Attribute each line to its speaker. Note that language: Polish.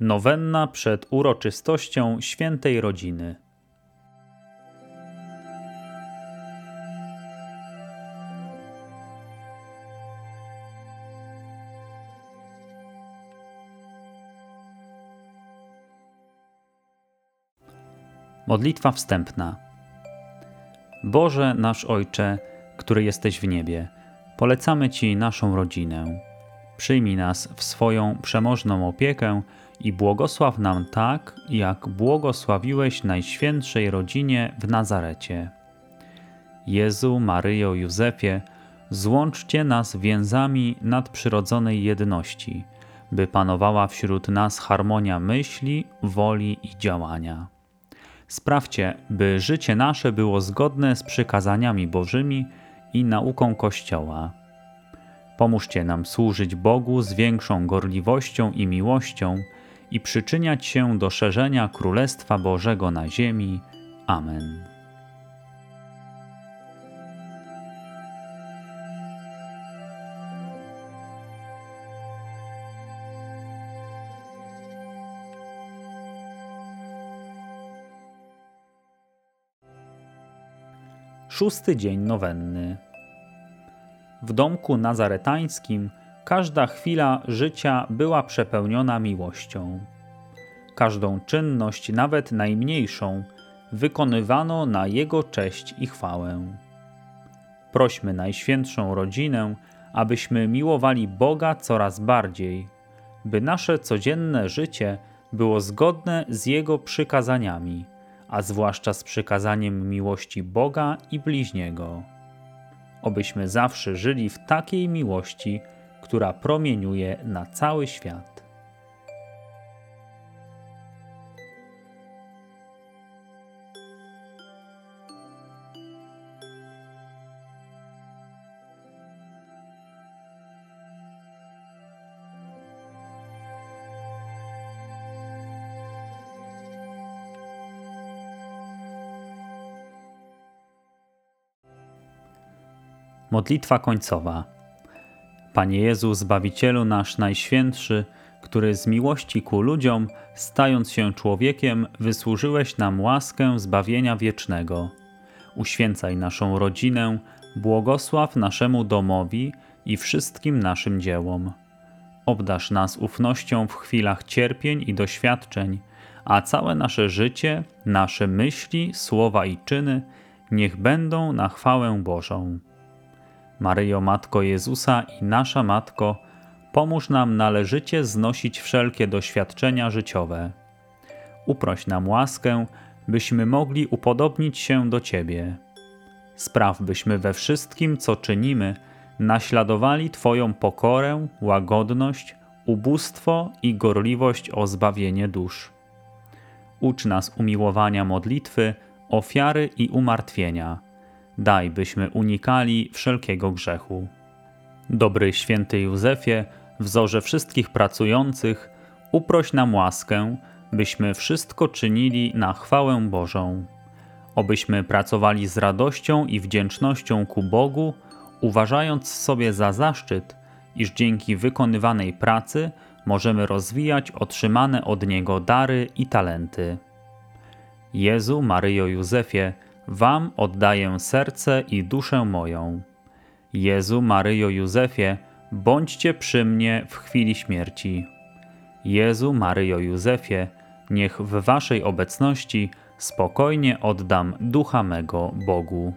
Speaker 1: Nowenna przed uroczystością świętej rodziny. Modlitwa wstępna. Boże nasz Ojcze, który jesteś w niebie, polecamy Ci naszą rodzinę. Przyjmij nas w swoją przemożną opiekę i błogosław nam tak, jak błogosławiłeś Najświętszej rodzinie w Nazarecie. Jezu, Maryjo, Józefie, złączcie nas więzami nadprzyrodzonej jedności, by panowała wśród nas harmonia myśli, woli i działania. Sprawcie, by życie nasze było zgodne z przykazaniami Bożymi i nauką Kościoła. Pomóżcie nam służyć Bogu z większą gorliwością i miłością i przyczyniać się do szerzenia Królestwa Bożego na ziemi. Amen. Szósty dzień nowenny. W domku nazaretańskim każda chwila życia była przepełniona miłością. Każdą czynność, nawet najmniejszą, wykonywano na Jego cześć i chwałę. Prośmy Najświętszą Rodzinę, abyśmy miłowali Boga coraz bardziej, by nasze codzienne życie było zgodne z Jego przykazaniami a zwłaszcza z przykazaniem miłości Boga i bliźniego. Obyśmy zawsze żyli w takiej miłości, która promieniuje na cały świat. Modlitwa końcowa. Panie Jezu, Zbawicielu nasz Najświętszy, który z miłości ku ludziom, stając się człowiekiem, wysłużyłeś nam łaskę zbawienia wiecznego. Uświęcaj naszą rodzinę, błogosław naszemu domowi i wszystkim naszym dziełom. Obdasz nas ufnością w chwilach cierpień i doświadczeń, a całe nasze życie, nasze myśli, słowa i czyny niech będą na chwałę Bożą. Maryjo, Matko Jezusa i nasza Matko, pomóż nam należycie znosić wszelkie doświadczenia życiowe. Uproś nam łaskę, byśmy mogli upodobnić się do Ciebie. Spraw, byśmy we wszystkim, co czynimy, naśladowali Twoją pokorę, łagodność, ubóstwo i gorliwość o zbawienie dusz. Ucz nas umiłowania modlitwy, ofiary i umartwienia daj byśmy unikali wszelkiego grzechu. Dobry święty Józefie, wzorze wszystkich pracujących, uproś nam łaskę, byśmy wszystko czynili na chwałę Bożą. Obyśmy pracowali z radością i wdzięcznością ku Bogu, uważając sobie za zaszczyt, iż dzięki wykonywanej pracy możemy rozwijać otrzymane od Niego dary i talenty. Jezu, Maryjo, Józefie, Wam oddaję serce i duszę moją. Jezu, Maryjo, Józefie, bądźcie przy mnie w chwili śmierci. Jezu, Maryjo, Józefie, niech w Waszej obecności spokojnie oddam ducha mego Bogu.